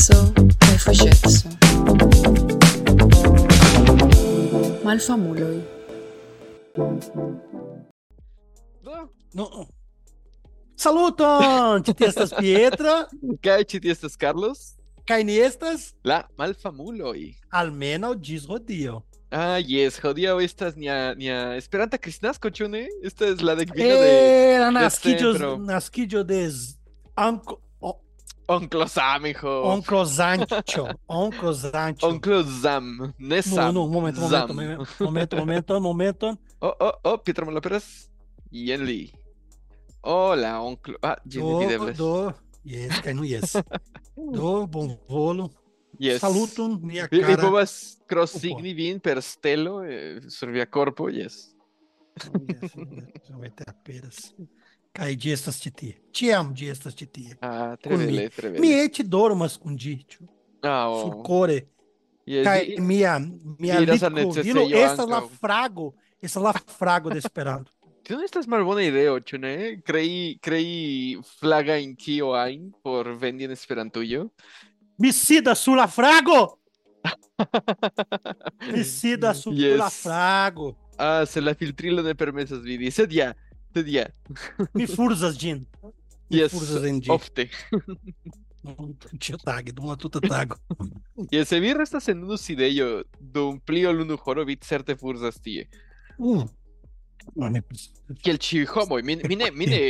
scherzo, kai facezzo. Malfamuloi. No. Saluton, ĉi estas Pietra, Kaj ĉi tie estas Carlos, kaj ni estas la malfamuloj. almenaŭ ĝis hodiaŭ. Ah, yes, hodiaŭ estas nia nia Esperanta Kristnasko, ĉu ne? Esta es la dekvino de Eh, la naskiĝo de anko o- Onklo Sam, hijo. onklo Zanĉo, onklo Zanĉo. Onklo Zam, ne No, no, momento, Zam. momento, momento, momento, momento. Oh, oh, oh, Pietro Malaperas. Yen Lee. Hola, onklo. Ah, Do, Videbles. do, yes, kaj nu yes. Do, bonvolu. Yes. Saluton, mia Vi, vi kara. povas cross-signi vin per stelo eh, sur via corpo, yes. Yes, yes, mete aperas. Cai de estas titi. Te amo de estas titi. Ah, tremendo. trevele. Miete dormas cunditio. Ah, ó. Surcore. Cai mia, Minha lico. Dilo, esta la frago, é a frago de Esperanto. estás esta es más buena idea, chune. Né? Crei, crei flaga in kio ain por vendi en Esperantujo. Micida sula frago! Micida sula yes. frago! Ah, se la filtrilo de permesas vidi. Sed ja. Ja. Mi furzas ĝin. Mi Yes, furzas en ĝi. ofte. Ĉiutage, dum la tuta tago. Jes, se vi restas en unu sidejo dum pli ol unu horo, vi certe furzas tie. Uh. No, mi- Kiel ĉiuj homoj, mi mi ne mi ne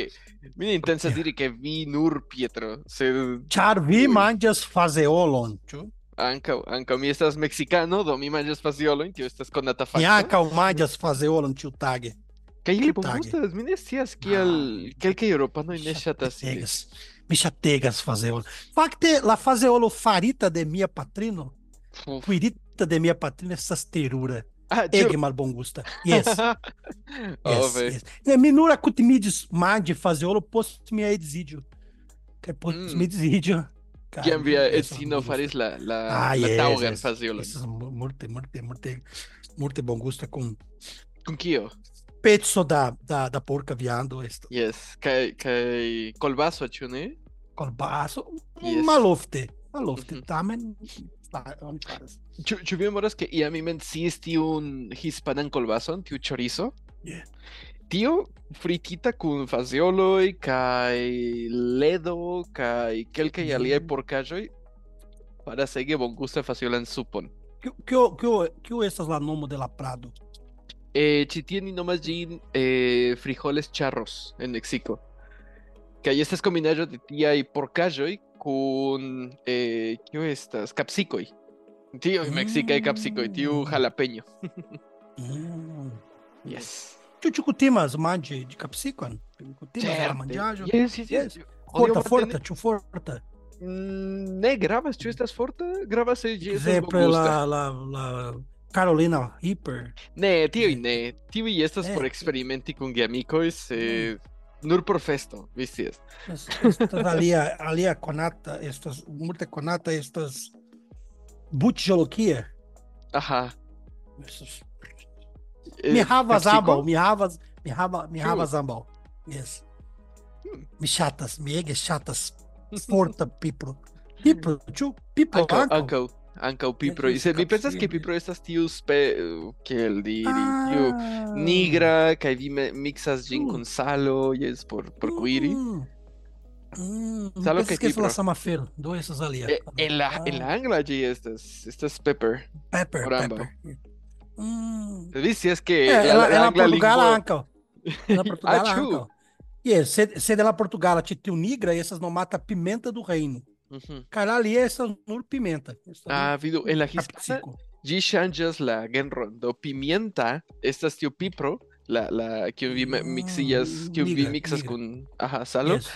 mi ne intencas diri ke vi nur Pietro, sed Ĉar vi manĝas fazeolon, ĉu? ankaŭ ankaŭ mi estas meksikano, do mi manĝas faziolojn, tio estas konata Mi fakto. ankaŭ manĝas fazeolon ĉiutage. Kaj ili Ĉiutage. bongustas, mi ne scias kiel kelkaj eŭropanoj ne ŝatas ilin. Mi ŝategas fazeolo. Fakte la fazeolo farita de mia patrino, kuirita de mia patrino estas terura. Ah, Ege ĉu- malbongusta. Yes. Oh, yes, ve. yes. Mi nur akutimiĝis manĝi fazeolo post mia edziĝo. Kaj post Mm. mia edziĝo. Kiam via edzino bongusta. faris la la Ah, la yes, taŭgan yes. faziolon. Estas mu- multe, multe, multe, multe bongusta kun Kun kio? Pezzo da, da, da porca viando esto. Yes, kaj kaj kolbaso, ĉu ne? Kolbaso, Yes. malofte, malofte, tamen fa- oni faras. Ĉu ĉu vi memoras ke iam mi menciis tiun hispanan kolbason, tiu chorizo? Yeah. Tio fritita kun fazioloj kaj ledo kaj kelkaj Mm. aliaj porkaĵoj faras ege bongusta faziolan supon. Kio, kio, kio estas la nomo de la prado? Eh, ĉi tie ni nomas ĝin eh, frijoles charros en Meksiko. Kaj estas kombinaĵo de tiaj porkaĵoj kun eh, kio estas kapsikoj. Tiuj meksikaj kapsikoj, tiu Mm. jalapeño. Mm. Yes. Kutimas manĝi de la Certe. manĝaĵo? Yes, yes, yes. Yes. Forta, forta, ĉu forta? Mm, Ne gravas, ĉu estas forta? Gravas se ĝi estas Ekzemple bongusta. la, la, la Carolina Hyper. Ne, tiuj ne. Tiuj estas por Ne. eksperimenti kun geamikoj, se nur por festo, vi scias. Es- Estas alia, alia konata, estas multe konata estas buĉjolokia. Aha. Estas eh, Mi havas ambaŭ, mi havas, mi hava, mi havas ambaŭ. Yes. Hmm. Mi ŝatas, mi ege ŝatas forta pipro. Pipro, ĉu? Pipro Ankaŭ, ankaŭ. Anca o pipro. e Se mi pensas que pipro estas tiu spe el diri tiu nigra aí vi mixas gin mm. com salo jes por por kuiri. Mm, Sabe o que é que falar sama fel, do esses ali. É, la ah. ela angla estas, estas pepper. Pepper, Você disse Hum. Es que é, eh, ela, ela, ela Portugal anca. Ela Portugal ah, anca. E se, se dela Portugal, titio nigra, essas não mata pimenta do reino. Kaj la alia estas nur pimenta. Ah, vidu, en la kapsiko. ĝi ŝanĝas la genron. Do pimienta estas tiu pipro, la la kiun vi miksigas, Mm, kiun vi nigra. kun aha salo, Yes.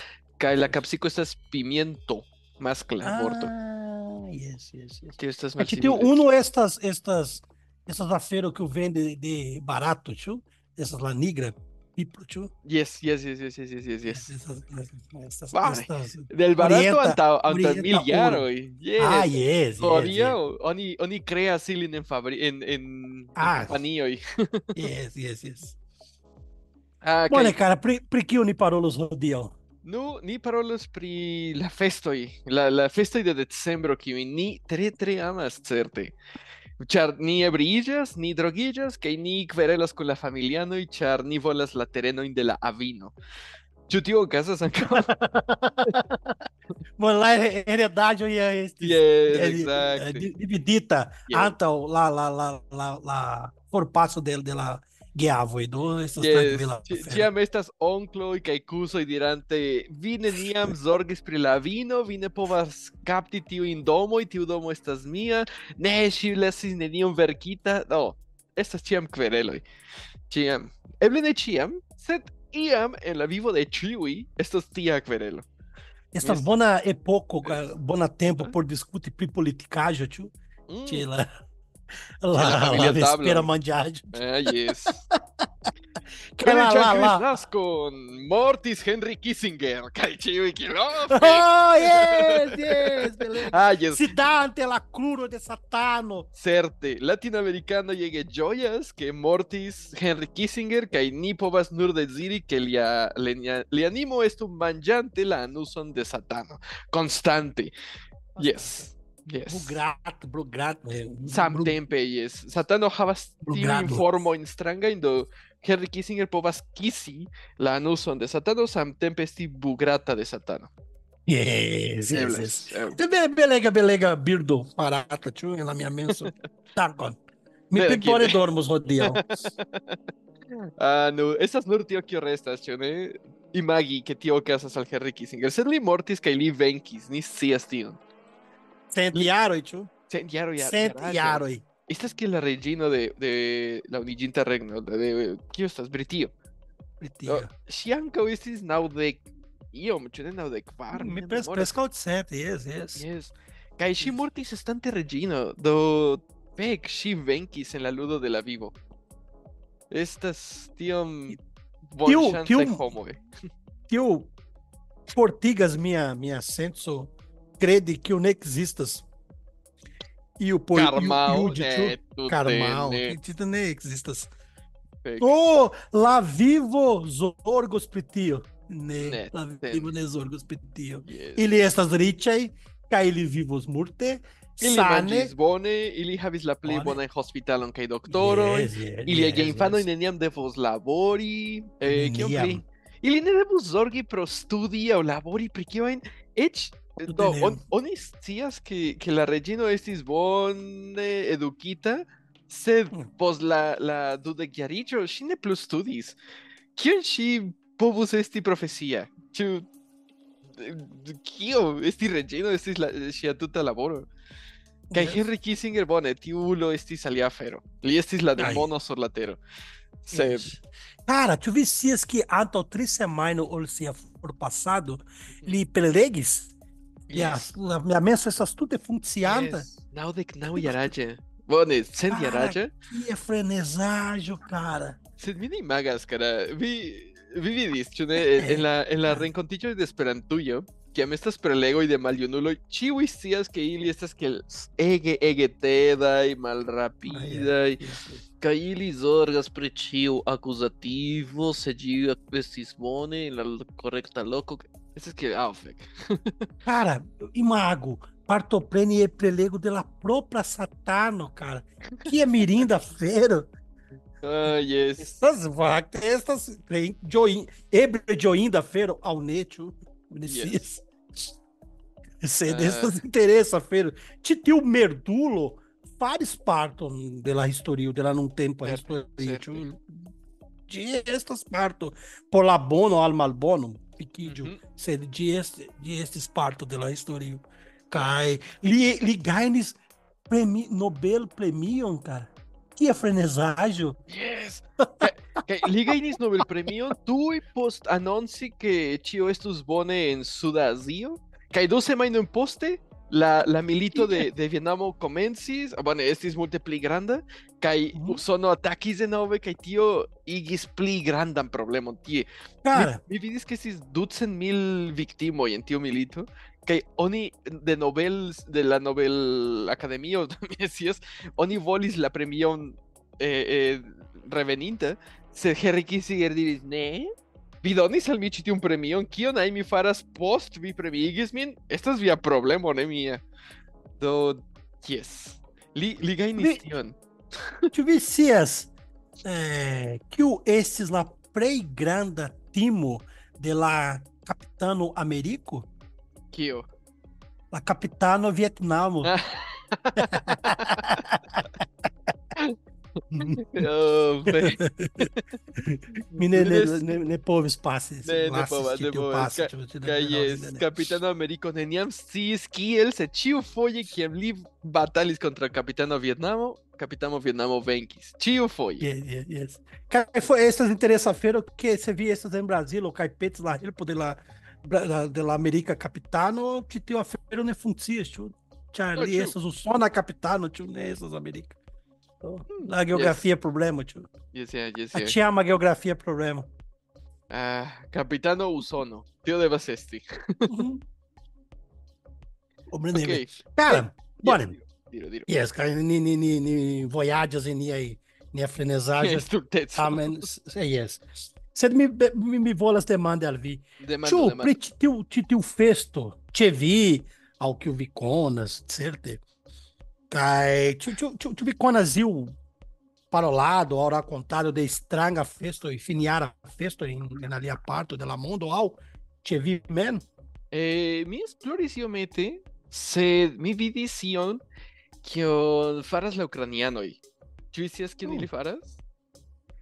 la kapsiko estas pimiento, maskla vorto. Ah, yes, yes, yes. Tio estas Aqui tem uno estas estas essas que vende de barato, tio. Essas lá nigra, pipro, tio. Yes, yes, yes, yes, yes, yes, yes, yes. Vale. estas. Del barato Orienta- anta anta orienta mil oro. jaroj. Yes. Ah, yes, yes, Hodiaŭ oni oni kreas ilin en fabri en en Ah. kompanioj. yes, yes, yes. Ah, Bone, kaj cara, pri, pri kio ni parolos hodiaŭ? Nu, ni parolas pri la festoj, la, la festoj de decembro, kiujn ni tre tre amas certe. Ĉar ni ebriiĝas, ni drogiĝas, kaj ni kverelas kun la familianoj, ĉar ni volas la terenojn de la avino. Ĉu tio okazas ankaŭ? Mano, lá é heredade este, Yes, é, é, exactly. di- dividita Yeah. antaŭ la la la la la forpaso de de geavoi, do? Estas yes. tranquila. Ciam estas oncloi cae cusoi dirante vi neniam zorgis pri la vino, vi ne povas capti tiu in tiu domo estas mia, ne, si lasis nenion verkita, no, estas ciam quereloi. Ciam. Eble ne ciam, sed iam en la vivo de ciui estas tia querelo. Estas bona epoko, bona tempo por discuti pri politicajo, ciu? Mm. Ci la la la la manĝaĵo. Ah, yes. Kaj la la la Naskon mortis Henry Kissinger, ĉiuj kiel "Oh, yes, yes, belega. Ah, yes. Sidante la kruro de Satano. Certe, latinoamericano llegue joyas que mortis Henry Kissinger kaj ni povas nur deziri ke lia, lia, lia animo estu manĝante la anuson de Satano. Constante. Yes. Yes. Brugrat, brugrat. eh, Samtempe, yes. Satano havas tiujn formojn strangajn do Henry Kissinger povas kisi la anuson de Satano samtempe esti bugrata de Satano. Yes, yes, yes. Be- Belega, belega, birdo, parata, ĉu, en la mia menso. Dankon. Mi kiel- dormos hodiaŭ. Ah, no, estas nur tio kio restas, ĉu ne? Imagi ke tio okazas al Henry Kissinger. Sed li mortis kaj li venkis, ni scias tion. Ja- Cent jaraĵo. jaroj. Estas kiel la reĝino de, de la uniĝinta regno, de, de kio estas Britio. pri No, tio. ŝi ankaŭ estis naŭdek iom, ĉu ne naŭdek kvar? Mi pres preskaŭ cent, yes, yes. Yes. Kaj ŝi mortis estante reĝino, do fek ŝi venkis en la ludo de la vivo. Estas tiom bonŝancaj tiu- homoj. Tio fortigas mia mia senso credi que o ne existas. E o por Karmao, e o tute Karmao, ne, que ne existas. fek. Oh, lá vivo zorgos pri tio. Ne, Ne, lá ne. vivo ne zorgos pri tio. Yes. Ili estas riĉaj kaj ili vivos multe, Ili sane. manĝis bone, ili havis la plej Bone. bonan hospitalon kaj doktoroj. Yes, yes, Iliaj yes, infanoj yes. neniam devos labori. Eh, kion pli? Ili ne devus zorgi pro studi aŭ labori pri kio ajn. Eĉ Ne. on, oni scias ke ke la reĝino estis bone edukita, sed Mm. post la la dudekjariĝo ŝi ne plu studis. Kion ŝi povus esti profesia? Ĉu kio esti reĝino estis la ŝia tuta laboro? Kaj Yes. Henry Kissinger, bone, tiu ulo estis alia afero. Li estis la demono sur la tero. Yes. Cara, tu vicias que antaŭ tri semajno ol sia forpasado li prelegis Ja, yes, la mia menso estas tute funkcianta. yes, naŭdek naŭ jaraĝe. Bone, cent jaraĝe. Kia frenezaĵo, cara. Sed mi ne imagas, kara. Vi, vi vidis, ĉu ne? En la, en la renkontiĝoj de Esperantujo, kiam estas prelegoj de maljunuloj, ĉiuj scias ke ili estas kiel ege, ege tedaj, malrapidaj, kaj ili zorgas pri ĉiu akuzativo, se ĝi estis bone en la korekta loko. Kiel, ah, fek. Cara, imago, partoprene e prelego de la propria satano, cara. Kia mirinda fero. Ah, yes. Estas vacas, estas join, ebre joinda fero ao neto. Yes. Sed Ah. estas interessa fero. Titiu merdulo faris parton de la historio, de la non tempo historio. certe. De estas parto por la bono al piquidio. Mhm. sed de este de estes parto de la historio. Kai li premi Nobel premion, cara. Kia frenezaĵo. Yes. Kaj, kaj li gajnis Nobel premion tuj post anonci ke ĉio estus bone en Sudazio. Kaj du semajnojn poste la, la milito de, de Vietnamo komencis, ah, bone, estis multe pli granda, kaj Mhm. Usono atakis denove kaj tio igis pli grandan problemon tie. Cara, Mi, mi vidis que estis ducent mil victimoj en tiu milito, kaj oni de Nobel de la Nobel Akademio mi scias, oni volis la premion eh, eh, reveninta, sed Henry Kissinger diris ne, Mi ĉi tiun premion, kion mi faras post vi premiigis min? Estas via problemo, ne mia. Do, yes. Li, li gajnis tion. Ĉu vi scias eh, kiu estis la plej granda timo de la kapitano Ameriko? Kio? La kapitano Vietnamo. oh, Mineiro, ne, ne povos passes. Ne, ne povos, ne povos. Kaj je, kapitano Ameriko neniam sciis kiel, se ciu foje, kiam li batalis contra capitano Vietnamo, capitano Vietnamo venkis. Ciu foje. Yes, yes, yes. Kaj foi estas em terça-feira que você via estas em Brasília, o caipetes lá, ele poder lá de la América capitano, que tem uma feira ne funcias, tio. Charlie, essas o só na capitano, tio, né, nessas América. Então, a geografia é problema, tio. Yes, yeah, yes, A yeah. te ama a geografia é problema. Ah, Capitano Usono. Tio devas esti. Uhum. Hombre neve. Ok. Cara, bora. Diro, diro. Yes, cara, ni, ni, ni, ni voyages e ni aí, ni a frenesagem. Amen. Yes. Sed mi, mi, mi volas demande al vi. Demando, Ĉu pri tiu tiu festo ĉe vi aŭ kiu vi konas, certe? Kaj ĉu ĉu ĉu ĉu vi konas iu parolado aŭ rakontado de stranga festo e finiara festo en, en alia parto de la mondo aŭ ĉe vi mem? Eh, mi esploris iomete, sed mi vidis ion kion faras la ucranianoj. Ĉu vi scias kion Oh. ili faras?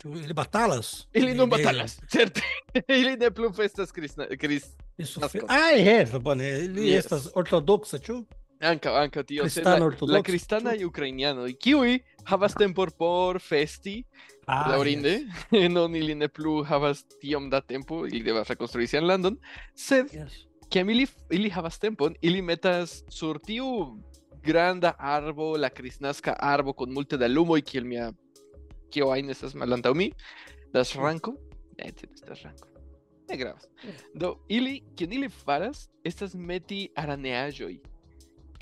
Ili batalas? Non Ili- batalas, certe. ili ne plu festas Kristna, Krist... Isso fe... Ah, é, bone, ili Yes. estas ortodoksa, ĉu? Ankaŭ, ankaŭ tio, sed Kristana la, la ortodoksa, kristanaj ĉu? ukrainianoj, kiuj havas tempor por festi, Ah, laŭrinde, non ili ne plu havas tiom da tempo, ili devas rekonstrui sian landon, sed yes. kiam ili, ili havas tempon, ili metas sur tiu granda arbo, la kristnaska arbo kun multe da lumoj, kiel mia kio ajn estas malantaŭ mi, la ŝranko, ne, ne estas ŝranko. Ne gravas. Do, ili, kion ili faras, estas meti araneaĵoj.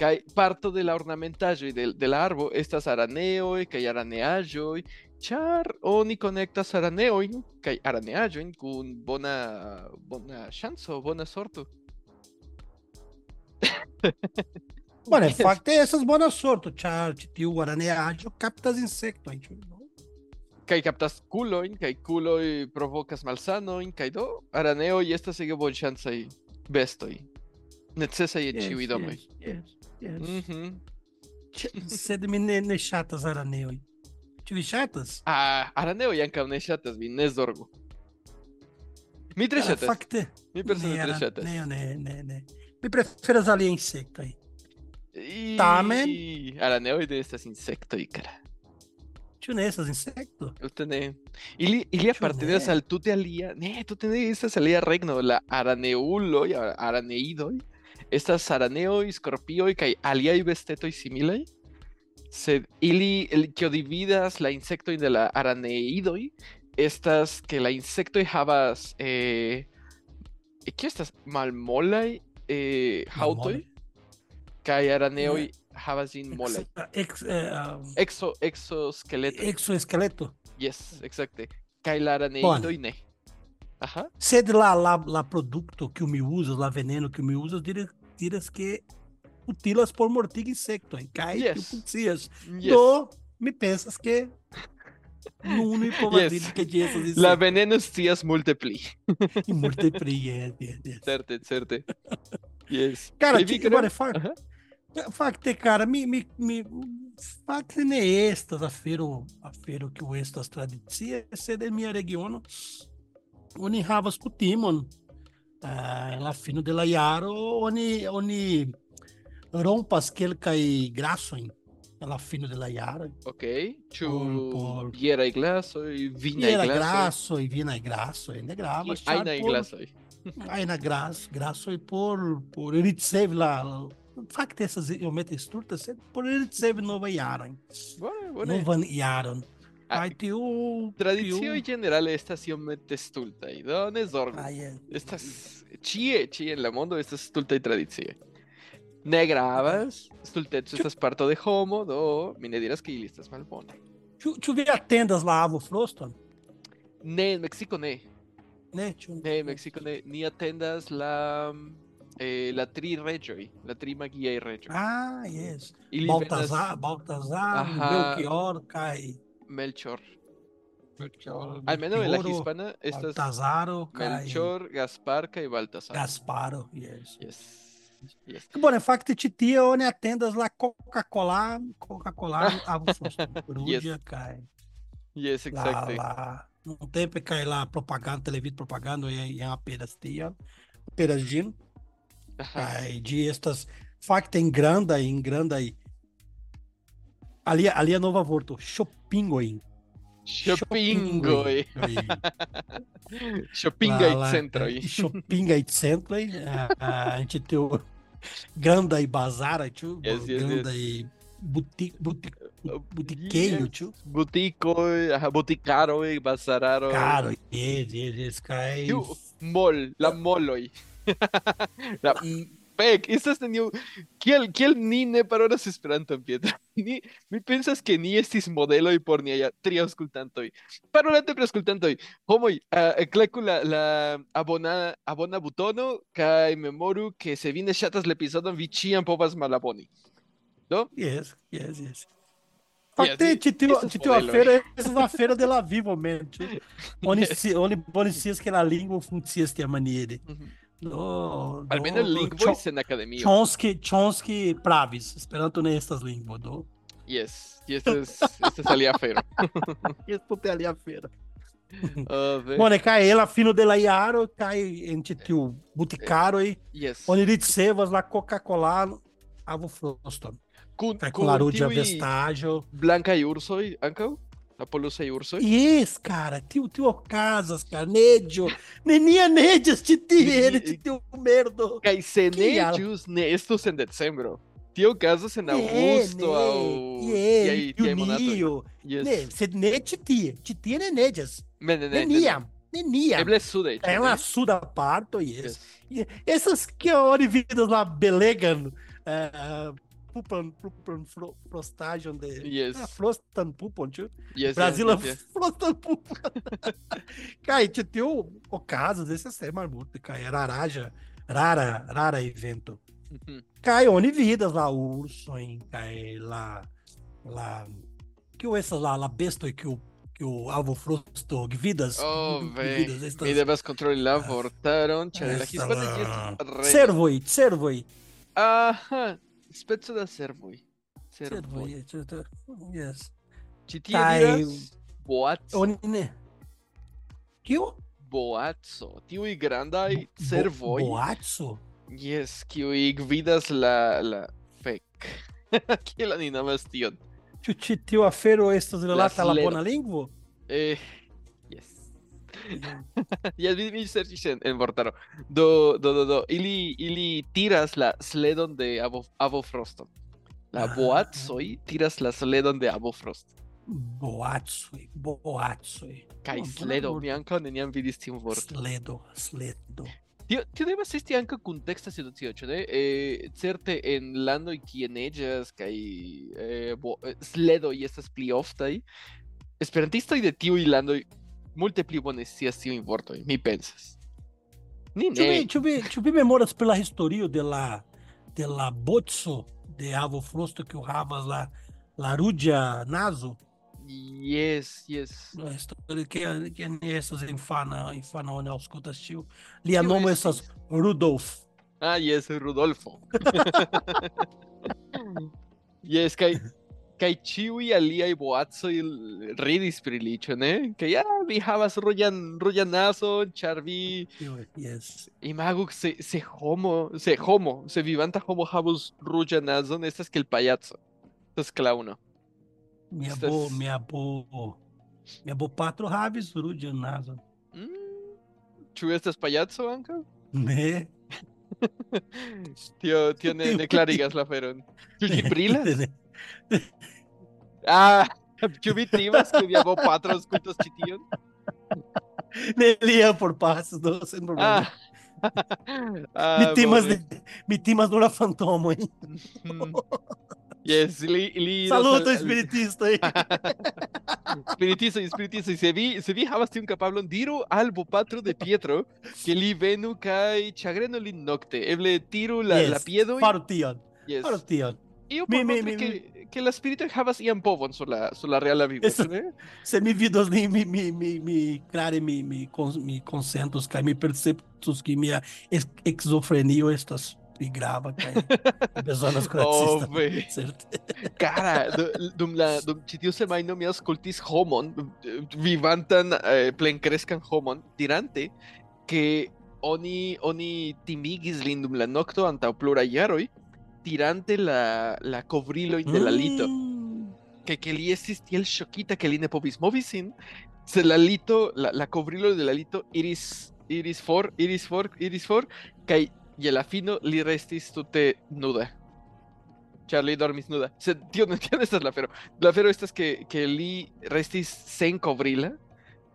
Kaj parto de la ornamentaĵoj de, de la arbo estas araneoj kaj araneaĵoj, ĉar oni konektas araneojn kaj araneaĵojn kun bona bona ŝanco, bona sorto. Bone, fakte estas bona sorto, ĉar ĉi tiu araneaĵo kaptas insektojn, ĉu? Kaj kaptas kulojn, kaj kuloj provokas malsanojn, kaj do araneoj estas ege bonŝancaj bestoj. Necesaj en ĉiuj domoj. Yes, yes. Mhm. Ch- Sed mi ne, ne ŝatas araneoj. Ĉu vi ŝatas? Ah, araneoj ankaŭ ne ŝatas vi, ne zorgu. Mi tre Cara, ŝatas, Fakte. mi persone ne, tre ara- ŝatas. ne, ne, ne, ne. Mi preferas aliaj insektoj. I- Tamen- Araneoj ne estas insektoj, kara. Ĉu ne estas insekto? Tute ne. Ili, ili apartenas al tute alia, ne, tute ne estas alia regno, la araneuloj, araneidoj, estas araneoj, skorpioj kaj aliaj bestetoj similaj. Sed ili, el, kio dividas la insektojn de la araneidoj, estas que la insektoj havas eh, kio estas malmolaj eh, haŭtoj Malmolaj. kaj araneoj havas ĝin molaj. Ex, eh, um, Exo, exoskeleto. exoesqueleto. Yes, exacte. Kaj la araneidoj ne. Aha. Sed la, la, la produkto kiu mi uzas, la veneno kiu mi uzas, diras, mentiras que utilas por mortiga insecto, cai yes. Tipo yes. tu me pensas que no único Povadil yes. que Jesus dice. La venenos tias multipli. multipli, yes, yes, yes. Certe, certe. Yes. Cara, agora é fac... uh -huh. facte, cara, me mi, mi... facte a né, estas a feira que o estas tradicia, é minha região mia regiono, oni havas kutimon, ah, eh, alla fine della Iaro ogni, ogni rompas grasso. grassoi alla é fine della Iaro. Ok, ciu viera i e vina i glassoi. vina i glassoi, ne grava. Aina i glassoi. Aina gras, e por, por ricevi la... Fac te să zi, eu meto strurtă, tá se por ricevi nova Iaro. Bune, bune. Novan Iaro. Ah, Kaj tiu Tradicioj tiu- ĝenerale estas iomete stultaj, do ne zorgu. Ah. Estas ĉie, ĉie en la mondo estas stultaj tradicioj. Ne gravas, stulteco estas parto de homo, do mi ne diras ke ili estas malbonaj. Ĉu ĉu vi atendas la avo froston? Ne, en Meksiko ne. né? tio? Ne, México, ne, ni atendas la, eh, la tri regioi, la tri magiae regioi. Ah, yes. Ili Baltazar, venas Baltazar. Belchior, kai. Melchor. Melchor Al menos en la hispana, estas. Baltasaro, Melchor, Gaspar y Baltasar. Gasparo, yes. yes. Yes. é facto, ĉi tio oni atendas lá Coca-Cola, Coca-Cola avusruĝa yes. lá. Yes, exacte. La, cai lá propaganda, televisão propagando, e é uma aperas tiel, aperas de. Aí ĝi estas grande, em grande aí. Ali, ali a nova vorto, ŝop Shoppingoi. Shoppingoi. Shoppingoi Centroi. Shoppingoi Centroi. É é, é, a gente tem o Gandai Bazara, tio. Yes, yes, Gandai Boutique. Buti... Botiqueio, tio. Botico, ah, boticaro e bazararo. Caro, yes, yes, yes. Cai... Mol, la moloi. la pek, estas neniu kiel kiel ni ne parolas Esperanton, Pietro. Ni mi pensas ke ni estis modeloj por niaj tri aŭskultantoj. Parolante pri aŭskultantoj, homoj, uh, kleku la la abona abona butono kaj memoru ke se vi ne ŝatas la epizodon, vi ĉiam povas malaboni. Do? Yes, yes, yes. Fakte, e- ci tiu, ci tiu a modelos. feira, essa é uma feira de la vivo mesmo. Onde Yes. bonicias que na língua funcias tia maniere. Mhm. Do, Almeno lingvo se na academia Chomsky, Chomsky pravis. Esperanto nestas estas lingvo, do. Yes, yes, ali alia feira yes, puta alia afero. Uh, Bone, cai ela fino de la jaro, kaj en eh, buticaro tiu butikaro yes. Onirite Sevas, lá Coca-Cola avofroston. Kun, vestágio blanca e urso aí ankaŭ? Napoleão Urso. Yes, cara, tio, tio Casas, Carnedio, nenia nedios de ti, tio merdo. Kai senedios, ne, esto em dezembro. Tio Casas em é, agosto, ao... É, e aí, e aí, Monato. Yes. Se ne titi, titi ne nedias. Neniam. Nenia. É, é uma suda parto, yes. e Essas que hora vidas lá belegam, pupan, pupan frostagem frostagion de... Yes. Ah, frostan pupan, tio. Yes, Brazila yes, yes, é yes. frostan pupan. kaj ĉi tiu okazas marmuto, cai. rara, rara evento. cai, uhum. oni vidas la ursojn lá la la kio lá la la bestoj que o avo frusto gvidas oh vej vidas mi devas kontroli la vortaron ĉar la hispana estas servoj servoj aha speco da servoj. Servoj, certe. Yes. Ĉi tie Kai... diras boaco. Oni ne. Kiu? Boaco. Tiuj grandaj servoj. Bo boaco? Yes, kiuj gvidas la... la... Fek. Kiel ni nomas tion? Ĉu ĉi tiu afero estas rilata la, la bona lingvo? Eh... Yes, mi, serĉis en, en vortaro. Do, do, do, do. Ili, ili tiras la sledon de avo, avo froston. La Ah. boacoj tiras la sledon de avo frost. Boatsoi, boatsoi. Kaj Oh, sledo, mi ankaŭ neniam vidis tiun vorton. Sledo, sledo. Tio, tio devas esti ankaŭ kunteksta situacio, ĉu ne? Eh, certe en landoj kie neĝas kaj eh, bo, eh, sledoj estas pli oftaj, esperantistoj de tiuj landoj multe pli bone scias tiujn vortojn, mi pensas. Ni Ĉu vi, ne. ĉu vi, ĉu vi memoras pri la historio de la de la boco de avo frosto que havas la la ruĝa nazo? Yes, yes. La historio que que ne estas infana, infana oni aŭskultas ĉiu. Lia nomo estis? estas Rudolf. Ah, yes, Rudolfo. yes, kaj kaj ĉiuj aliaj boacoj ridis pri li, ĉu ne? Kaj ja, vi havas ruĝan ruĝanazon, ĉar vi Yes. imagu se se homo, se homo, se vivanta homo havus ruĝanazon, estas kiel pajaco. Estas klauno. Minha Estas- bo, minha bo, minha bo patro havis ruĝan nazon. Mm, Ĉu estas pajaco ankaŭ? Ne? Tio, tio ne, ne klarigas la aferon. Ĉu ĝi brilas? Ah, ĉu vi timas ke via bopatro aŭskultas ĉi tion? Ne lia por pasos, do sen problema. Ah, mi timas de, mi timas nur la fantomo. Mm. Yes, li, li Saluto, nos- espiritista aí. Spiritista, spiritista, se vi, se vi havas tiun kapablon diru al bopatro de Pietro que li venu kai chagreno lin nocte. Eble tiru la, la Yes, piedoj. Faru tion, Yes. faru Io Mi- mi- mi- que, que la spiritoj havas iam povon sur la, sur la reala vivo. Ĉu ne? Se mi vidos ni mi mi mi mi clare mi mi con, mi consentos kaj mi perceptus ke mia ex- esquizofrenio estas pli grava kaj bezonas Oh. Certe. Cara, du- dum la dum ĉi tiu semajno mi aŭskultis homon vivantan eh, plenkreskan homon dirante ke oni oni timigis lin dum la nokto antaŭ pluraj jaroj tirante la la kovrilojn de la lito. Mm. que, que li estis tiel ŝokita ke li ne povis movi sin, se la lito, la, la kovrilo de la lito iris, iris for, iris for, iris for, kaj je la fino li restis tute nuda. Ĉar li dormis nuda. Sed tio ne tio estas la afero. La afero estas ke, ke li restis sen kovrila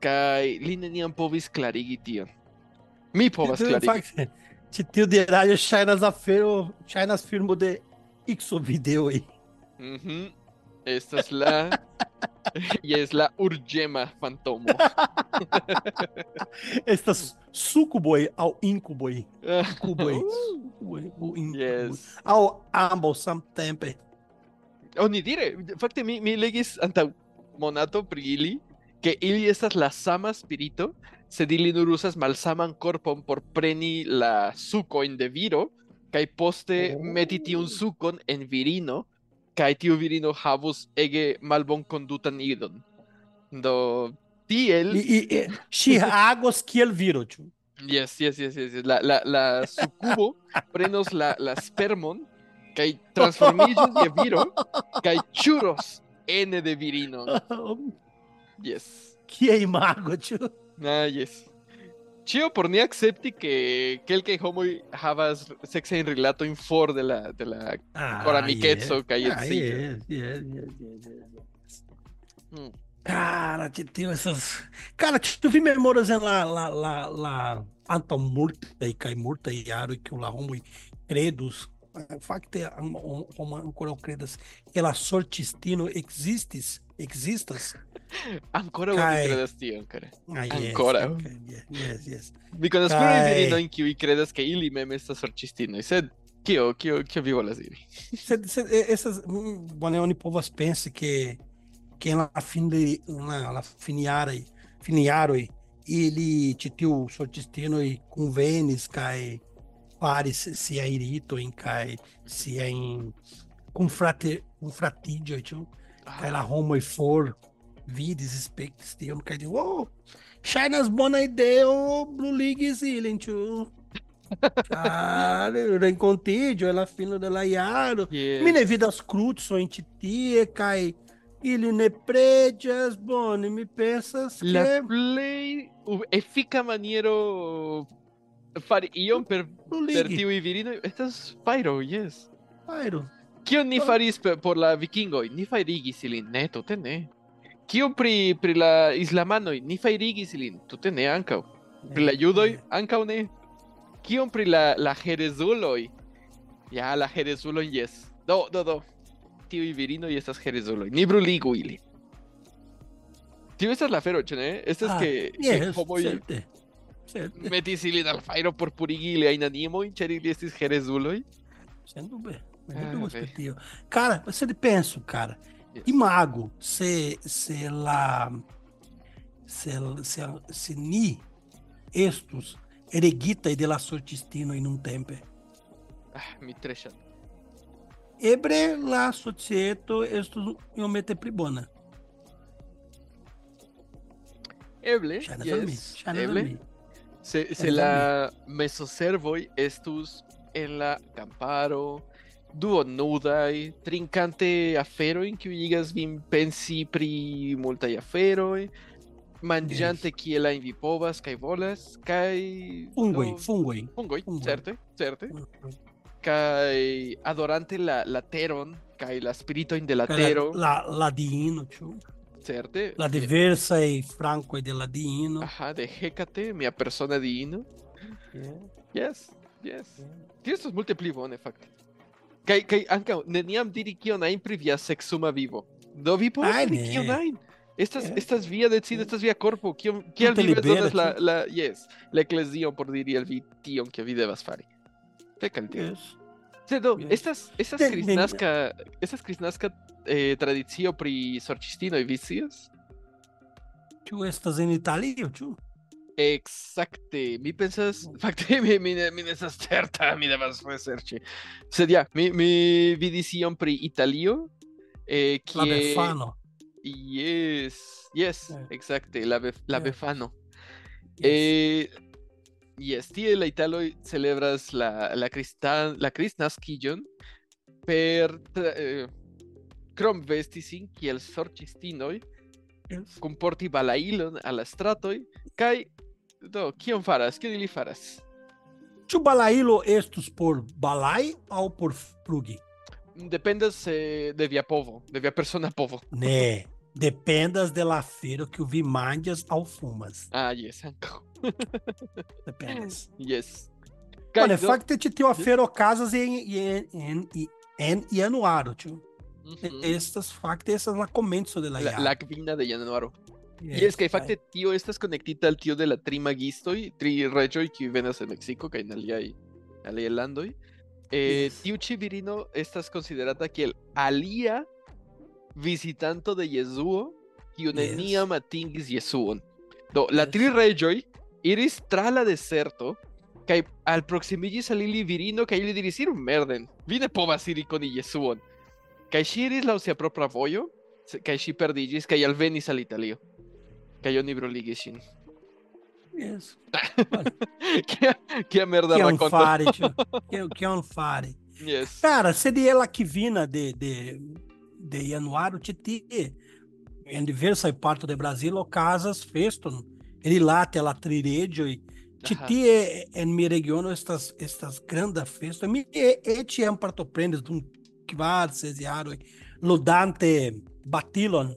kaj li neniam povis klarigi tion. Mi povas klarigi. Fakte, Ĉi tiu diraĵo ŝajnas afero, ŝajnas filmo de Ikso-videoj. Mhm. Mm -hmm. Estas la Jes, la urĝema fantomo. Estas sukuboj aŭ inkuboj. Kuboj. Uh. Yes. Aŭ ambaŭ samtempe. Oni dire, fakte mi mi legis antaŭ monato pri ili ke ili estas la sama spirito, sed ili nur malsaman korpon por preni la sukojn de viro, kaj poste Oh. meti tiun sukon en virino, kaj tiu virino havus ege malbonkondutan idon. Do tiel E, e, e ŝi agos kiel viro, ĉu? Yes, yes, yes, yes. yes. La, la, la sucubo prenos la, la spermon kaj transformiĝos je viro kaj ĉuros ene de virino. Yes. Kie imago, ĉu? Ah, yes. Ĉio por ni akcepti ke kelkaj homoj havas seksajn rilatojn for de la de la Ah, koramikeco kaj Ah, edziĝo. yes, yes, yes, yes, yes. Hmm. Cara, que tem essas. Cara, tu vi memórias lá, lá, lá, lá, antam multa e cai multa e aro e que o lá homo credos. Facte, como ancora credas, que la sortistino existis, existas. Ancora voi tion, care. Ah, Ancora. Yes, okay. yes, yes. Mi conas pluraj virinojn kiuj kredas ke ili mem estas sorĉistinoj, sed kio, kio, kio vi volas diri? sed, sed estas bone oni povas pensi ke ke la finli la, la se finiaroj ili ĉi cai sorĉistinoj se é faris siajn ritojn kaj siajn é confrate confratidioj ĉu ah. ela la e for vides de die und keine, wow, China's bona ideo, Blue League is healing too. Care, ela fino dela iaro. Yeah. Mine é vidas crut sunt tie, cai ele ne pregias, boni, me pensas que... La play fica maneiro. fari ion per, per League, estas Pyro, yes. Pyro. Kion ni faris por la vikingo, Ni farigis ilin, ne, tute. Kion pri, pri la islamanoj? Ni fajrigis ilin, tute ne ankaŭ. Pri la judoj? Ankaŭ ne. Kion pri la, la herezuloj? Ja, la herezuloj, yes. Do, do, do. Tiuj virinoj estas herezuloj. Ni bruligu ili. Tio estas la afero, ĉu ne? Estas Ah, que, que Yes, homoj certe. Certe. metis ilin al fajro por purigi iliajn animojn, ĉar ili estis herezuloj. Sem dúvida. Ah, tio. Cara, você pensa, cara, Yes. imago, se, se la, se, se, se ni estus erigita de la sortistino in un tempe. Ah, mi tre ŝatas. Ebre la societo estus iomete pli bona. Eble, yes, eble. Se, se la al mesoservoj estus en la camparo, duonudaj, trinkante aferojn kiuj igas vin pensi pri multaj aferoj, manĝante kielajn vi povas kaj volas, kaj Fungoj, do- fungoj. fungoj, certe, certe, kaj adorante la, la teron kaj la spiritojn de la tero, La, la diino, ĉu? certe, La diversaj frankoj de la diino. Ajá, de Hécate, mia persona diino. Yes, yes. Tio estas multe pli bone, fakte. Kai kai anka neniam diri kion ajn pri via seksuma vivo. Do vi povas diri kion ajn. Estas Eh. estas via decido, estas via corpo, kion kiel vi bezonas la la yes, la eklezio por diri al vi tion ke vi devas fari. Fek al tio. Yes. Se do, estas estas kristnaska estas kristnaska eh, tradicio pri sorĉistino vi scias? Ĉu estas en Italio, ĉu? Exacte, mi pensas, fakte mi mi mi estas certa, mi devas reserĉi. Sed ja, mi mi vidis ion pri Italio, eh, La kie Befano. Yes, yes, Eh. exacte, la bef la Yes. befano. Yes. Eh, yes, tie la italoj celebras la la cristan la kristnaskiĝon per eh, krom vesti sin kiel sorĉistinoj, kunporti balailon al la stratoj kaj do kion faras? Kion ili faras? Ĉu balailo estus por balai aŭ por flugi? Dependas eh, de via povo, de via persona povo. Ne, dependas de la afero que vi manjas aŭ fumas. Ah, yes, ankaŭ. Dependas. Yes. Kaj Olha, do- fakte ĉi tiu afero okazas en en en en januaro, ĉu? Mhm. Estas fakte estas la komenco de la la, jaro. la kvina de januaro. Yes, Yes, kaj kaj- fakte tio estas konektita al tio de la tri magistoj, tri reĝoj kiuj venas el Meksiko kaj en aliaj aliaj landoj. Eh, Yes. Tiu ĉi virino estas konsiderata kiel alia vizitanto de Jesuo, kiu Yes. neniam atingis Jesuon. Do la tri reĝoj iris tra la deserto kaj alproksimiĝis al ili virino kaj ili diris iru merden, vi ne povas iri koni Jesuon. Kaj ŝi iris laŭ sia propra vojo, kaj ŝi perdiĝis kaj alvenis al Italio. Kaj oni bruligis ŝin. Yes. Kia, kia merda Kion rakonto. fare, tio? Kion- Kion fare? Yes. Cara, seria ela que vina de, de, de januário, Titi, em diversas partes do Brasil, casas feston, rilate la triredio, e Titi é em minha região estas estas grandes festas, mi e eti am partoprendes dum kvad sesiaro, ludante batilon,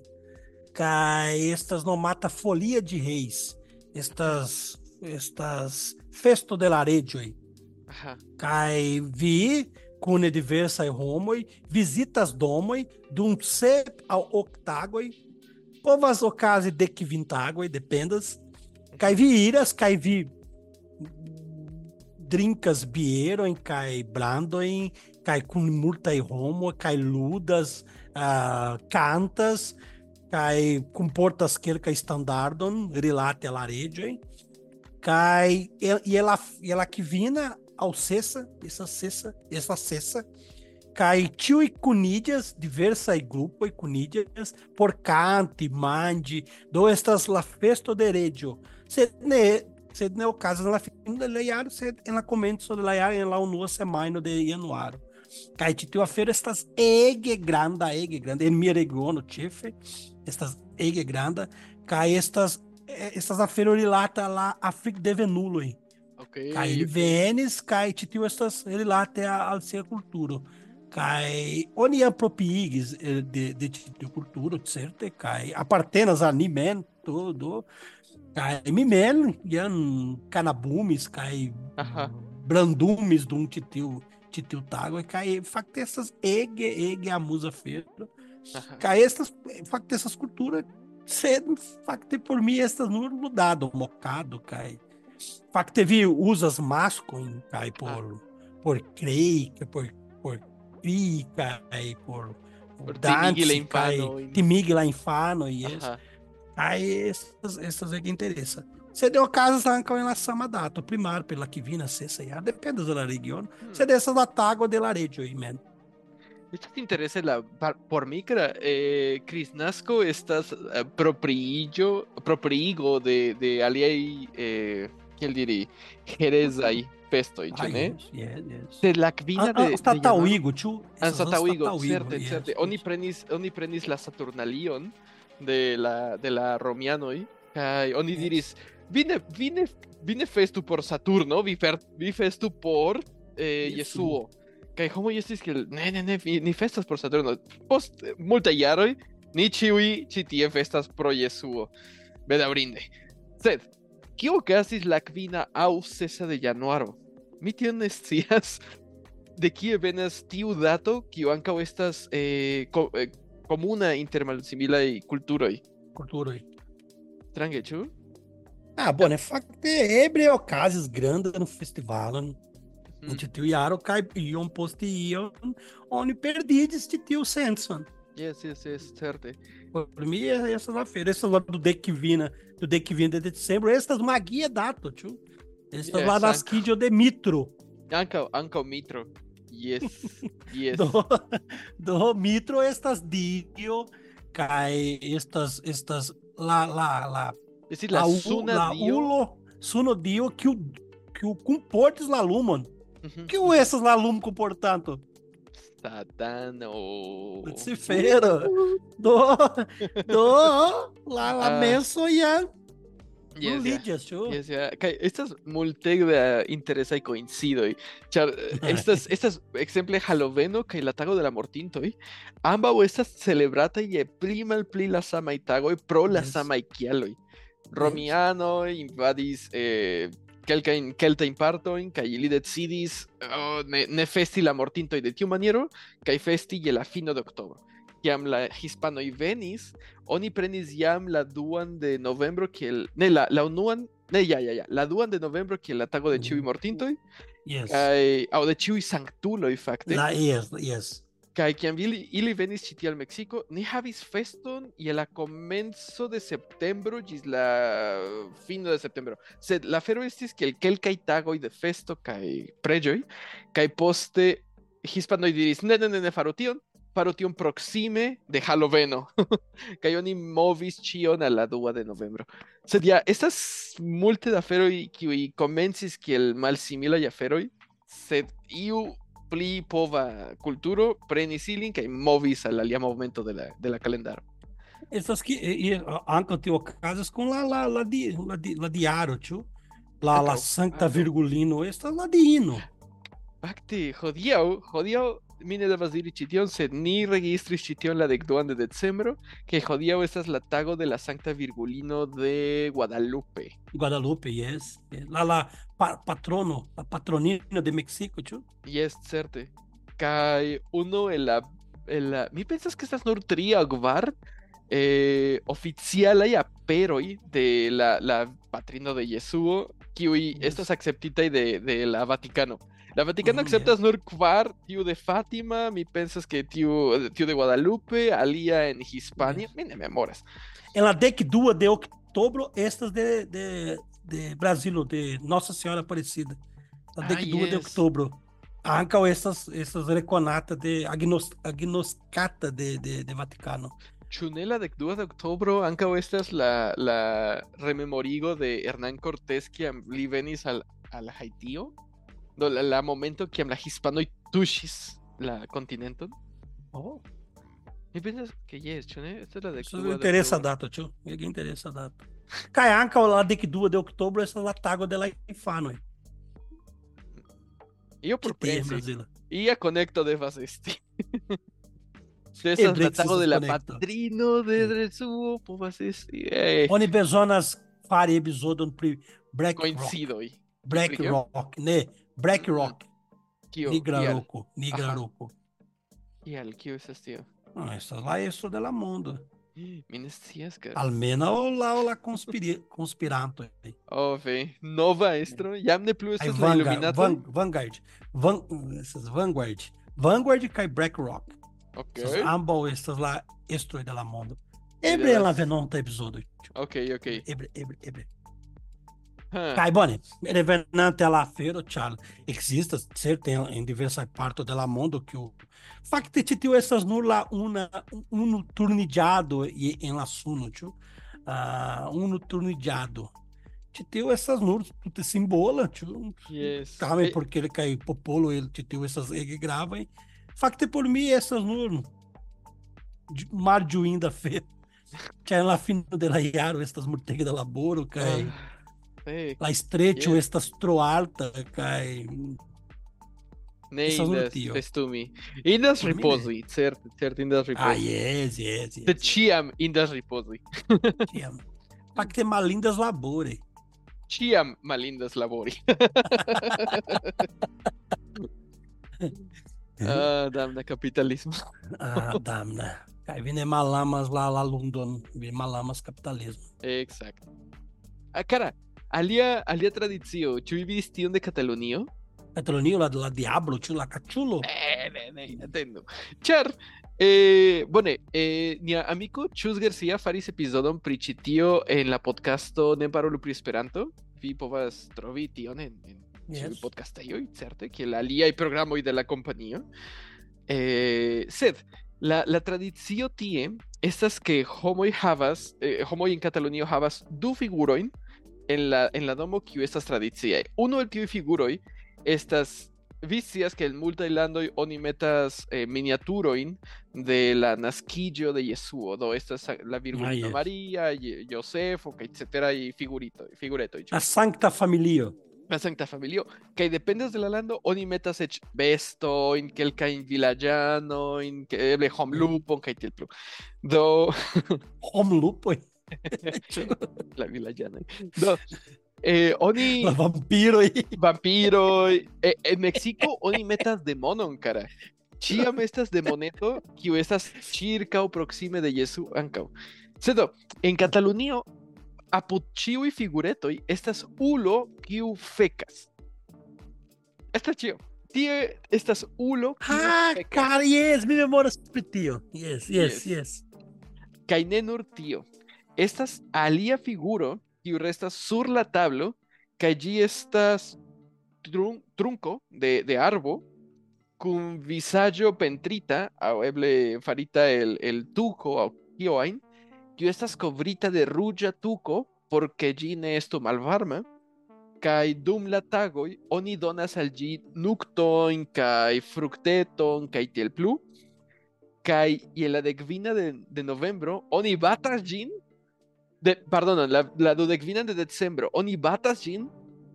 cai estas não mata folia de reis, estas, estas festo de laredio. Uhum. Cai vi cune diversa e homoi, visitas domoi, dum sep ao octágoi povas ocase de que quivintagoi, dependas, cai vi iras, cai vi drincas em cai brandoin, cai cune multa e homo, cai ludas, uh, cantas, Cai comportas quelca standardon, rilate a laregem. Cai e ela e ela que vina ao cessa, essa cessa, essa cessa. Cai tio e cunídeas, diversa e grupo e por cante, mande, do estas la festo derecho. Se ne sed ne caso, la fino de leiar, sed en la comenzo ela leiar en o unua semajno de januário cai tio a feira estas ege granda, ege ele me mia regiono tife estas ege granda, ca estas eh, estas aferorilata lá afric devenului. Okay. Ca ili venes ca citiu estas ele al sia culturo. Kai oni apropiigis eh, de de cultura, certo? certe, kai apartenas animen todo. Kai mimen ian canabumis, kai uh brandumes dum citiu citiu tago, kai fakte estas ege ege a musa feito Ca estas, facte essas é, culturas cedo, facte por mim estas no mudado, mocado, cai. Facte teve usas masculin, cai por ah. por creica, por por crica, cai por por Dantes, cai, Timig lá infano e isso. Aí essas essas é que interessa. você deu casa stanca em sama dato, primário pela que vina, se sei, depende da região. Se dessas da tágua de região men. Mem. Estas interesa la por mi kara eh, Kristnasko estas eh, propriillo propriigo de de aliaj eh, ĉu Ai, ne? jes, jes, jes. Sed la kvina de de Anstataŭigo, ĉu? Estas Anstataŭigo, anstataŭigo, certe, jes, certe. jes. Oni prenis oni prenis la Saturnalion de la de la romianoj kaj oni diris vi ne vi ne vi ne festu por Saturno, vi festu por eh, Jesuo. Kaj homoj estis kiel ne ne ne vi, ni festas por Saturno. Post eh, multaj jaroj ni ĉiuj ĉi tie festas pro Jesuo. Bedaŭrinde. Sed kio okazis la kvina aŭ sesa de januaro? Mi tion ne scias. de kie venas tiu dato kiu ankaŭ estas eh, ko, eh, komuna inter malsimilaj kulturoj. Kulturoj. Strange, ĉu? Ah, bone, fakte eble okazis granda no festivalon. Mm. Ĉi tiu jaro kaj iom post iom oni perdigis ĉi tiu sencon. Yes, yes, yes, certe. Por mim, essa na feira, essa lá do Dekvina, do Dekvina de dezembro, estas magia dato, tio. Estas Yes, lá das. Kidio de Mitro. Ankaŭ ankaŭ mitro. Yes, yes. Do, do Mitro estas dio, kaj estas, estas la, la, la, Es decir, la, u- suna la dio. ulo, suno dio que o, que o comportes la lumon. Ujú. Que o essas la lum comportanto? Satano. Lucifero. Do, do, la, la Ah. menso ja, Yes. Lidias. Yes, yeah. Kaj estas multe da interesaj koincidoj. Ĉar eh, estas estas ekzemple Haloveno kaj la tago de la mortintoj ambaŭ estas celebrataj je pli malpli la samaj tagoj pro la Yes. samaj kialoj. Romianoj invadis eh, kelkajn keltajn partojn kaj ili decidis oh, ne, ne festi la mortintoj de tiu maniero kaj festi je la fino de oktobro. Kiam la hispanoj venis, oni prenis jam la duan de novembro kiel ne la la unuan ne ja ja ja la duan de novembro kiel la tago de ĉiuj Mm. mortintoj Yes. kaj aŭ de ĉiuj sanktuloj fakte La, yes, yes. Kaj kiam ili, venis ĉi al Meksiko ni havis feston je la komenco de septembro ĝis la fino de septembro sed la afero estis kiel kelkaj tagoj de festo kaj preĝoj kaj poste hispanoj diris ne ne ne ne faru tion faru de Haloveno kaj oni movis ĉion al la dua de novembro sed ja estas multe da aferoj kiuj komencis kiel malsimilaj aferoj sed iu pli pova kulturo prenis ilin kaj movis al alia momento de la, de la kalendaro. Essas que e, e anche tio casas com la la la di la di la diaro, tio. La la Ankaŭ, ankaŭ. Virgulino, estas la diino. Fakte, hodiaŭ, hodiaŭ mi ne devas diri ĉi tion, sed ni registris ĉi tion la dekduan de decembro, ke hodiaŭ estas la tago de la Sankta Virgulino de Guadalupe. Guadalupe, yes. La la pa, patrono, la patronino de Mexico, tio. Yes, certe. Kaj uno el la, el la... Mi pensas que tri aŭ kvar eh, oficialaj aperoj de la, la patrino de Jesuo, kiuj Yes. estas akceptitaj de, de la Vatikano. La Vatikano Mm, akceptas nur kvar, tiu de Fátima, mi pensas que tiu, tiu de Guadalupe, alia en Hispania, Yes. mi ne memoras. En la dec 2 de outubro, estas de, de, de Brasília, de Nossa Senhora Aparecida. La Ah, dec 2 de yes. outubro. Anca estas, estas reconata de agnos, agnoscata de, de, de Vaticano. Ĉu ne la dekdua de oktobro ankaŭ estas la, la rememorigo de Hernán Cortés kiam li venis al, al Haitio? Do, la, la momento kiam la hispanoj tuŝis la kontinenton? Oh, Mi pensas que yes, ĉu ne? Esta es la de interessa a oktobro. data, tio. Ninguém interessa Caiaca lá de que dua de outubro, essa latágua dela infano. Eu por preso. E a conecta de assistir. César Tatago de la Patrino de Dresuo, por assistir. Oni personas fare episódio no Black Coincido Rock. Coincido Black Rock, né? Black mm. Rock. Kio, Nigraroco, Nigraroco. E ele, que é esse tio? Ah, essa lá é isso dela mundo. Minestias, cara. Almeno la, la conspiri. Oh, vem, Nova extra. Jam ne plus estas Vanguard, van, Vanguard. Vanguard. Vanguard kai BlackRock. Ok. Essas ambos estas lá, estroi de la mondo. Ebre la venonta tá episodio. Tipo. Ok, ok. Ebre, ebre, ebre. Cai bene, revernante alla afero, Charles, existe certe in diversa parte della mondo che facte citiu essas nulla una un turnigiado e em l'assunto, tio, ah, uh, un Te Citiu essas nulas, tudo simbola, tio. Yes. Sabe porque ele caiu popolo, ele te citiu essas ele grava, hein? Facte por mim essas nulas. Mar de da feira. C'è la fine della iaro, estas morteghe da laboro, cai. Ah la estreĉo yes. estas tro alta kaj Ne indas festumi. Indas ripozi, certe, certe indas ah, ripozi. yes, yes, Sed yes. ĉiam indas ripozi. Tiam. Fakte malindas labore. Ĉiam malindas labori. Ah, damna capitalismo. Ah, damna. Kai vine malamas la la London, vi malamas capitalismo. Exacto. Ah, cara, alia, alia tradizio, ĉu vi vidis tion de Katalunio? Catalonio la la diablo, ĉu la cachulo. Eh, ne, ne, atendu. Ĉar, eh, bone, eh, nia amiko Chus Garcia faris epizodon pri ĉi tio en la podcasto Ne parolu pri Esperanto. Vi povas trovi tion en, en ĉiuj Yes. podcastejoj, certe, kiel aliaj programoj de la kompanio. Eh, sed la, la tradicio tie estas que homoj havas, eh, homoj en Katalunio havas du figurojn en la, en la domo kiu estas tradiciaj. Unu el tiuj figuroj estas vicias que en multaj landoj oni metas eh, miniaturojn de la naskiĝo de Jesuo, do estas la Virgulino Ah, yes. Maria, Josefo, kaj etcetera y figurito, figuretoj. La Sancta Familio. la Sankta Familio, kaj dependas de la lando, oni metas eĉ bestojn, kelkajn vilaĝanojn, eble homlupon kaj tiel plu. Do Homlupoj. la vilaĝanoj. Do eh, oni La vampiroj. vampiroj, eh, en Mexico oni metas demonon, cara. Ĉiam estas demoneto, kiu estas ĉirkaŭ proksime de Jesu ankaŭ. Sed do, en Katalunio apud ĉiuj figuretoj estas ulo kiu fekas. Estas ĉio. Tie estas ulo Ah, cara, yes, mi memoras pri tio. Yes, yes, Yes. yes. Tio. Estas alia figuro kiu restas sur la tablo kaj ĝi estas trun- trunco de, de arbo kun vizaĝo pentrita eble farita el, el tuko aŭ kio ajn, kiu estas kovrita de ruĝa tuko por ke ĝi ne estu malvarma kaj dum la tagoj oni donas al ĝi nuktojn kaj frukteton kaj tiel plu kaj je la dekvina de, de novembro oni batas ĝin de, pardon, la, la dudekvina de decembro oni batas ĝin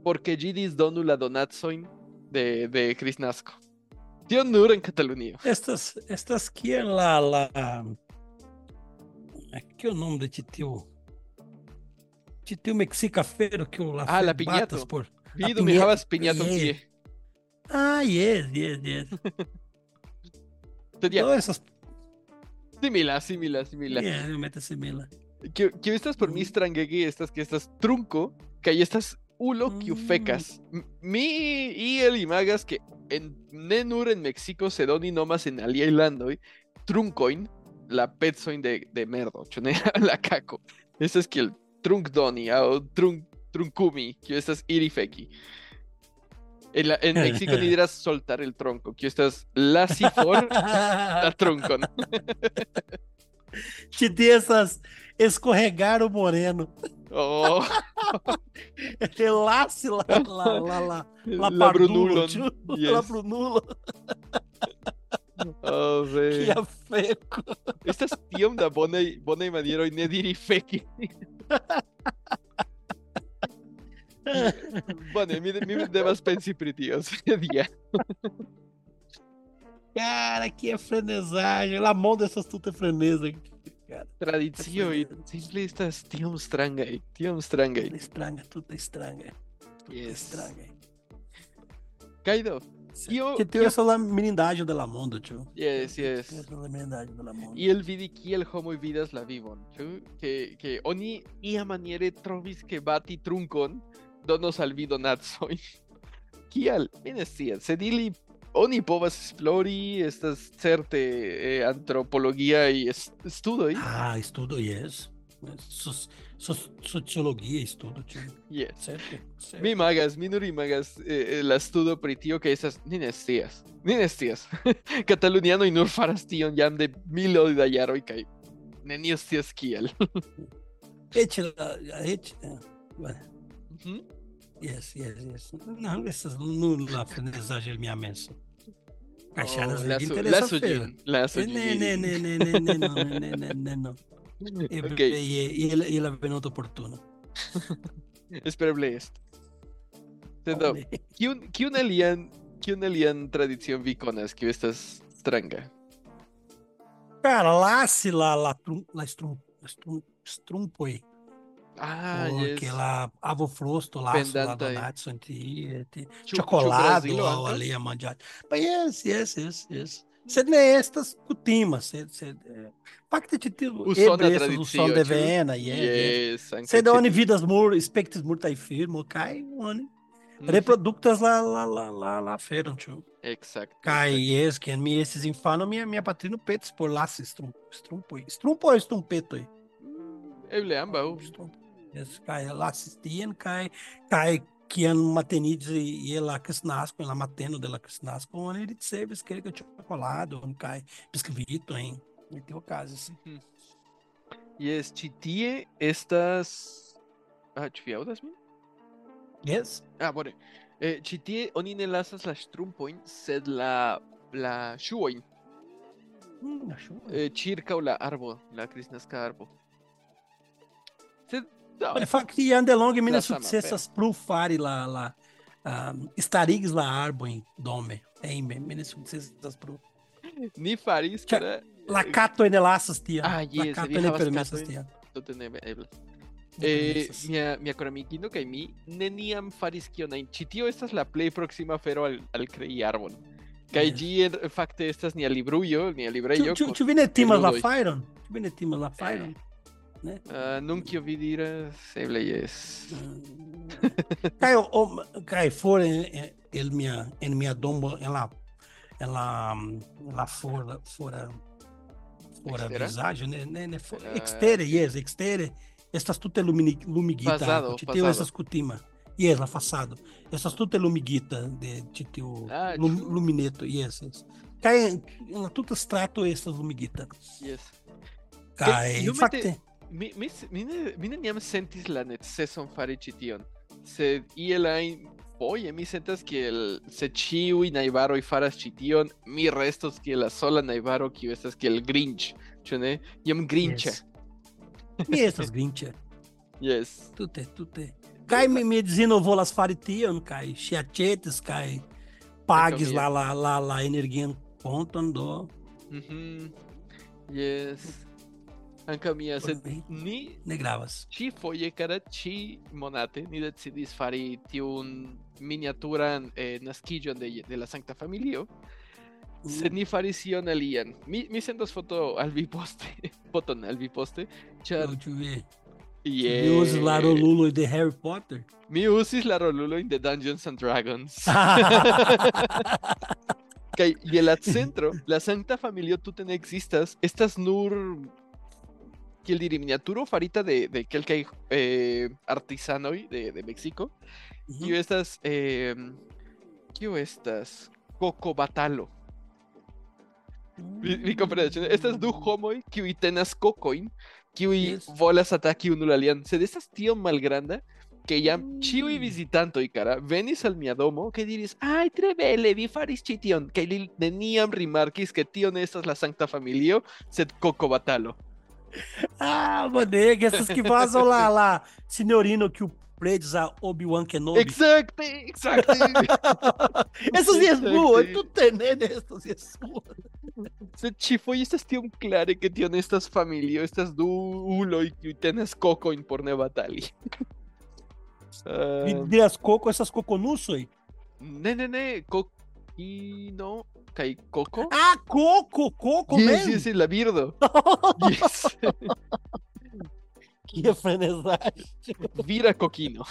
porque ĝi disdonu la donacojn de, de Kristnasko. Tio nur en Katalunio. Estas, estas kiel la, la... Que é o nome de titio? Titio mexicafeiro que o la Ah, la piñato. por... Mi piña- havas piñaton Yeah. tie. Ah, yes, yes, yes. Todas essas... simila, simila, simila. Yeah, mete simila. Kiu kiu estas por Mm. strangege estas que estas trunco kaj estas ulo kiu Mm. Mi iel imagas que en ne nur en Mexico sed oni nomas en aliaj landoj trunkojn la pecojn de, de merdo, ne la kako. Estas kiel trunkdoni aŭ trunk trunkumi, kiu estas iri feki. En, la, en México ni dirás soltar el tronco, que estas lasi for la truncon. Te dê essas... Escorregar o moreno. Oh, Relaxe lá, lá, lá, lá. la La Pardulo, brunulon. tio. Yes. La Brunulo. Oh, ve. Que afeco. Estas tiom da bonaj bonaj manieroj ne diri feki. Bone, mi, mi devas pensi pri tio, ja. Cara, que é frenesagem. La mão dessas tudo é frenesa. Cara, Tradicioj simple estas tiom strangaj, tiom strangaj. tudo estranha. Tudo Yes. estranha. Kaido, Kio- Que tem kio- essa laminidade da la mundo, tio. yes, yes. Tem essa laminidade da la mundo. Y el vidi kiel homoj vidas la vivon, ĉu? Que, que oni iamaniere trovis ke bati trunkon donos al vi donacojn. Kial? Mi ne scias, sed ili oni povas esplori, estas certe eh, antropologiaj es- studoj. Ah, estudo, yes. Soci- soci- Sociologia, estudo, tio. Yes. Certo? certo. Mi imagas, mi nur imagas eh, la studo pri tio ke estas ni ne scias. Ni ne scias. Katalunianoj nur faras tion jam de miloj da jaroj kaj neniu scias kial. Ete, la- é. Bueno, Mhm. Yes, yes, yes. Não, essas não la frenesagem é minha mensa. Ne, no. E, e, e, ele, ele venuto opportuno. Espereble est. Sed do, kiun kiun alian kiun alian tradicion vi konas kiu estas stranga? Cara, lá se lá, lá, trum, lá strum, strum, strumpoi. Ah, Porque yes. lá, avofrosto lá, Natsu, chocolado, lá, ali, a mandiate. But yes, yes, yes, yes. você nem estas cutimas, kutima, sed, sed, fakte ĉi tiu do uson devena, yes, yes. dá oni vidas mur, spektis multaj firmo kaj oni Reproductas lá, lá, lá, lá, lá, feron ĉu. Exacto. Kaj jes, kiam mi estis infano, minha mia patrino petis por lasi strumpoj, estrumpeto aí. Eu lembro, eu estrumpo kai assistien kai kai kiam matenidis e ela crisnasco, ela mateno dela crisnasco, onde ele serve que que chocolado, um kai biscoito, hein. E tem casos. Mhm. Yes, ĉi tie estas Ah, ĉu vi aŭdas min? Yes. Ah, bone. Eh, ĉi tie oni ne lasas la ŝtrumpojn, sed la la ŝuojn Hum, achou. eh, ĉirkaŭ la arbo, la kristnaska arbo. Sed no, Olha, fakti ande longe mina La sama sukcesas plu fari la la um, starigis la arbo em dome. Hejme, mina sukcesas plu. ni faris Ĉa- para La kato en elasas tia. Ah, La yes, kato vi en permesas tia. tute ne eblas. Eh, mia mia koramikino kaj mi neniam faris kion. Ĉi tio estas la plej proksima afero al al krei arbon. Kaj ĝi fakte estas nia librujo, nia librejo. Ĉu vi ne timas la ludoj. fajron? Ĉu vi ne timas la fajron? né? Uh, nunca vi dire sempre yes. Kai, ah. o, fora for el mia en mia dombo ela ela en fora fora fora visagem né né ne for, uh, extere yes extere estas tutte lumini, lumigita pasado, te teu essas cutima. Yes la façado essas tutte lumigita de te teu ah, lum, lumineto yes, yes. Kai, tudo strato essas lumiguitas. Yes. Kai, e, facte... Mi, mi, s- mi, ne, mi neniam sentis la neceson fari ĉi tion. Sed iel ajn foje mi sentas kiel se ĉiuj najbaroj faras ĉi tion, mi restos kiel la sola najbaro kiu estas kiel Grinch, ĉu ne? Iom Grincha. yes. Mi estas grincha. Yes. Tutte, tutte. Kai mi mi dizino volas fari tion, kai ŝiaĉetis, kai pagis mia. la la la la energian konton do Mhm. Yes. Ankaŭ mia, mi ni ne gravas. ĉi foje kara ĉi monate ni decidis fari tiun miniaturan eh, naskiĝon de, de la Sankta Familio. Sed ni faris ion alian. Mi, mi sendos foto al vi poste. Foton al vi poste. Ĉar te vi. je... Vi uzis la rolulo de Harry Potter. Mi uzis la rolulojn de Dungeons and Dragons. Kaj je la centro, la Sankta Familio tute ne ekzistas. Estas nur kiel diri miniaturo farita de, de kelkaj eh, artisanoj de, de Meksiko. Kiu estas... Eh, kiu estas? Coco Batalo. Komprenas, ĉu ne? Estas du homoj kiuj tenas kokojn, kiuj Yes. volas ataki unu la alian. Sed estas tiom malgranda ke jam ĉiuj Mm. vizitantoj kara venis al mia domo kaj diris: "Aj, tre bele, vi faris ĉi tion." Kaj li neniam rimarkis ke tio ne estas la Sankta Familio, sed Coco Batalo. ah, bodega, essas que vazam lá, lá. Senhorino que o Predes a Obi-Wan Kenobi. Exacto, exacto. Esos días tu tens tenés essas días Se chifo y estas tienen claro que tienen estas famílias, estas du ulo y que tienes coco en por nevatali. Uh... Ah. Y essas coco, esas coconuso. Ne, ne, ne, coco. Kokino kaj Koko. Ah, coco, coco yes, yes, la birdo. Yes. Que frenezagem. Vira Kokino.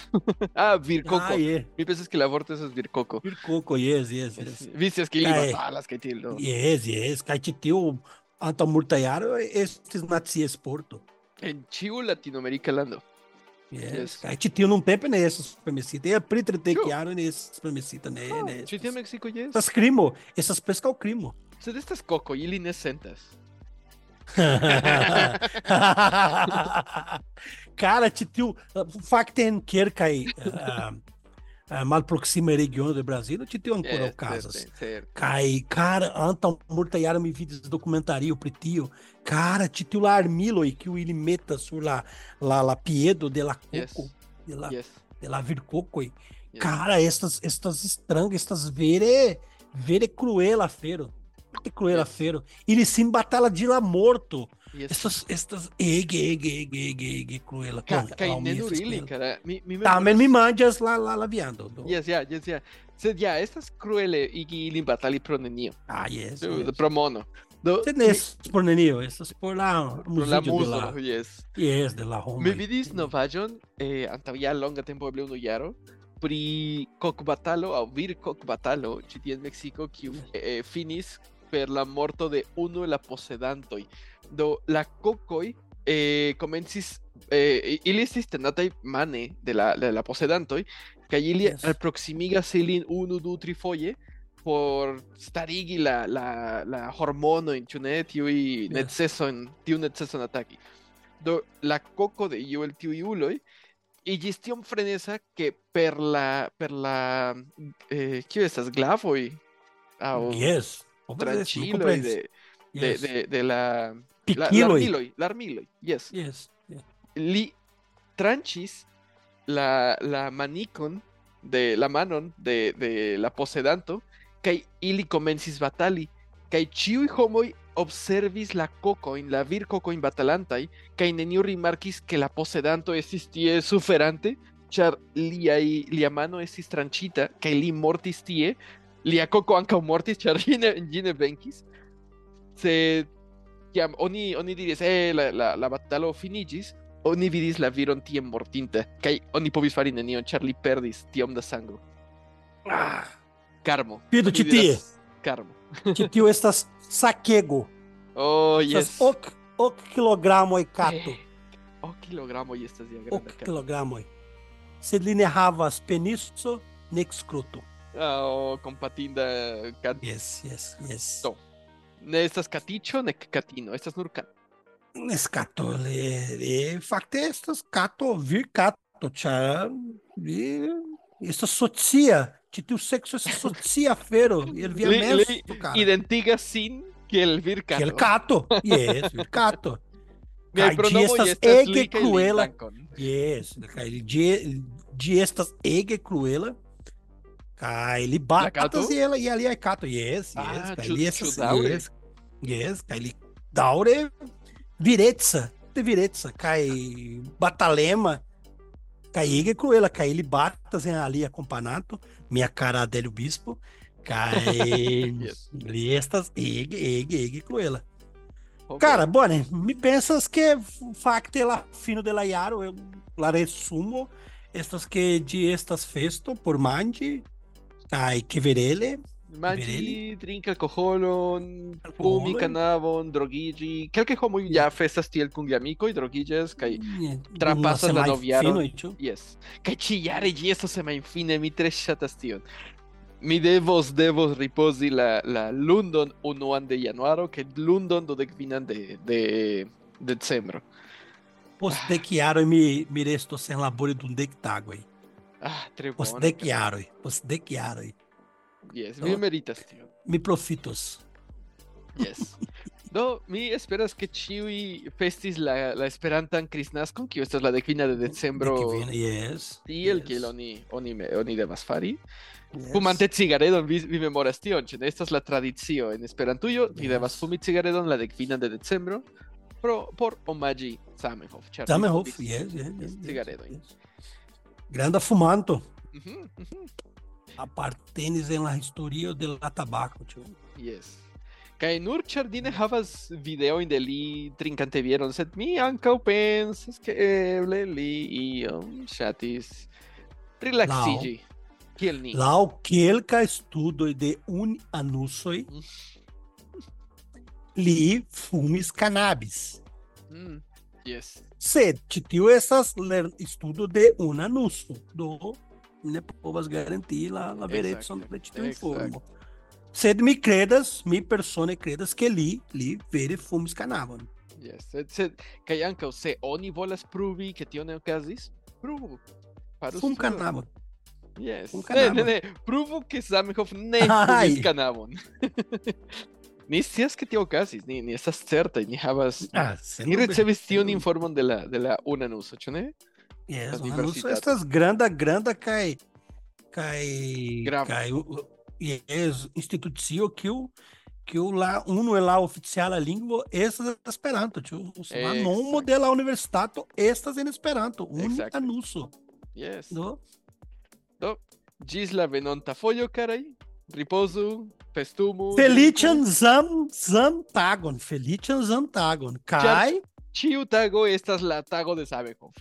ah, Virkoko. Ah, é. Mi pensas que la vorto esas Virkoko. Vir coco, yes, yes, yes. Vicias que li Ai. batalas kaj tiel, no? Yes, yes. Kai titeu anta murtaiaro estes nazies porto. En ĉiu Latinoamerika lando. Yes. Hai citiu un tempo nesses permissita. Ah, né? E pri trete chiaro nesses permissita ne. ne. Ci tiene Mexico yes. Essas crimo, estas pesca é o crimo. Você destas coco e ne sentas. Cara, citiu facten kierkai uh, ah, mal proxima regione do Brasil, titeu ancora Yes, casas. Kai, cara, anta murtaiara mi vidis documentario pritio. Cara, titular Milo e que o ele meta sur la la la piedo de la coco, Yes. de la Yes. de la vircoco. Cara, estas estas estrangas, estas vere vere cruela fero. Que cruela fero. Ele sim batala de lá morto. Yes. Estas, estas, ege, ege, ege, ege, ege, cruela. Ca- ne mi cara. Viando. Do. Yes, ja, yes. Sed ja, estas cruele igi ilin batali pro nenio. Ah, yes. Do- yes. Pro mono. Do, Sed ne estas por nenio, estas por la muso, yes. yes, de la homoj. Mi vidis novaĵon eh, antaŭ ja longa tempo eble unu jaro pri vir kokbatalo ĉi tie en Meksiko kiu eh, finis per la morto de unu el la posedantoj. Do la kokoj eh, komencis eh, ili estis tenataj mane de la de la posedantoj kaj ili Yes. alproksimigas ilin unu du trifoje por starigi la la la hormonojn ĉu ne tiuj Yes. neceson tiu neceson ataki. Do la coco de iu el tiuj uloj iĝis tiom freneza ke per la per la eh, kio estas glavoj aŭ Yes. tranĉiloj de, de, yes. de, de la la, Larmiloj, larmiloj, yes. Yes. yes. Li tranchis la, la manicon de la manon de, de la posedanto kaj ili komencis batali kaj ĉiuj homoj observis la kokojn, la virkokojn batalantaj kaj neniu rimarkis ke la posedanto estis tie suferante ĉar liaj lia mano estis tranĉita kaj li mortis tie lia koko ankaŭ mortis ĉar ĝi ne, ĝi ne kiam oni oni diris, "Eh, la la la batalo finigis." Oni vidis la viron tie mortinte, kaj oni povis fari nenion, ĉar li perdis tiom da sango. Ah, karmo. Pido ĉi tie. Karmo. Ĉi tio estas sakego. Oh, yes. Estas ok ok kilogramoj kato. Eh, ok kilogramoj estas ja granda. Ok kilogramoj. Sed li ne havas peniso nek skruto. Oh, kompatinda kat. Yes, yes, yes. Do. Ne estas katiĉo nek katino estas nur kato Es kato, li, li fakte estas kato, vir kato, ĉar li estas socia. Ĉi tiu sekso estas socia afero. El via menso, kara. identigas sin kiel virkato Kiel kato. Yes, vir kato. Kaj ĝi estas ege dankon. Yes, kaj ĝi estas ege cruela. Kai, ele bakatas e ela e ali é cato. Yes, yes, é ah, assim, Kai, yes, yes, yes, ele daure viretsa, de viretsa, cai batalema, Kai com ela, Kai ele batas assim, ali é companato minha cara dele o bispo, Kai estas eg eg eg cruela. Cara, bone, me pensas que facto lá fino de laiaro, eu la resumo estas que de estas festo por mande, kaj kverele Manĝi, Virili? drinki alkoholon, Alkoholon? fumi kanavon, drogiĝi. Kelkaj homoj ja festas tiel kun geamikoj, drogiĝas kaj Trapasas la noviaro. Yes. Kaj ĉiujare ĝi estas semajnfine, mi tre ŝatas tion. Mi devos, devos ripozi la, la lundon unuan de januaro, kaj lundon dudekvinan de, de decembro. Post dek jaroj mi, mi restos sen labori dum dek tagoj. Ah, tre dek jaroj, post dek jaroj. Yes, Do- vi meritas tion. Mi profitos. Yes. Do, mi esperas ke ĉiuj festis la, la Esperantan Kristnaskon, kiu estas la dekvina de decembro. Dek kvin, yes. Tiel yes, kiel oni, oni, me- oni devas fari. yes. Fumante cigaredon, vi, vi memoras tion, ĉe estas la tradicio en Esperantujo, vi Yes. devas fumi cigaredon la dekvinan de decembro, pro, por omaĝi Zamenhof. Zamenhof, yes, yes, yes, yes, cigaredojn. yes. Granda fumanto. Mhm, mhm, Apartenis en la historio de la tabako, ĉu? Yes. Kaj nur ĉar li ne havas videojn de li trinkante bieron, sed mi ankaŭ pensas ke eble li iom ŝatis relaksiĝi. Kiel ni. Laŭ kelkaj studoj de un anusoj, li fumis cannabis. Mm, Yes. Sed ĉi tiu estas ler studo de un anuso, do ne povas garantii la, la verecon de tiu informo. Sed mi kredas, mi persone kredas ke li li vere fumis cannabon. Yes, sed, sed kaj ankaŭ se oni volas pruvi ke tio ne okazis, pruvu. Faru Fum cannabon. Yes. Fum Ne, ne, cannabon. ne, pruvu ke Zamenhof ne fumis cannabon. ni scias ke tio okazis, ni, ni estas certaj, ni havas Ah, Ni ricevis tiun informon de la de la unanuso, ĉu ne? Yes, o universitato. estas granda, granda kaj kaj Grava. kaj yes, institucio kiu que o la, é la oficiala lingvo estas Esperanto, ĉu? La nomo de la universitato estas en Esperanto, unu Exacte. anuso, Yes. do? Do, ĝis la venonta fojo, karaj. Riposo, Festumo. Felician zam, Zamtagon. Felician Zamtagon. Cai. Tio tago estas la tago de sabe com.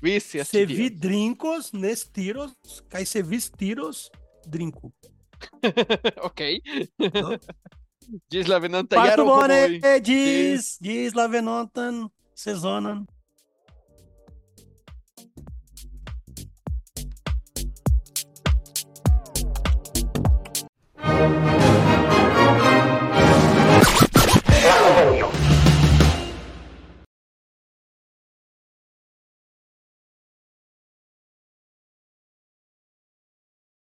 Se vi drincos nes tiros, cai se vis tiros, drinco. ok. Diz la venanta jaro. Diz, diz la sezonan.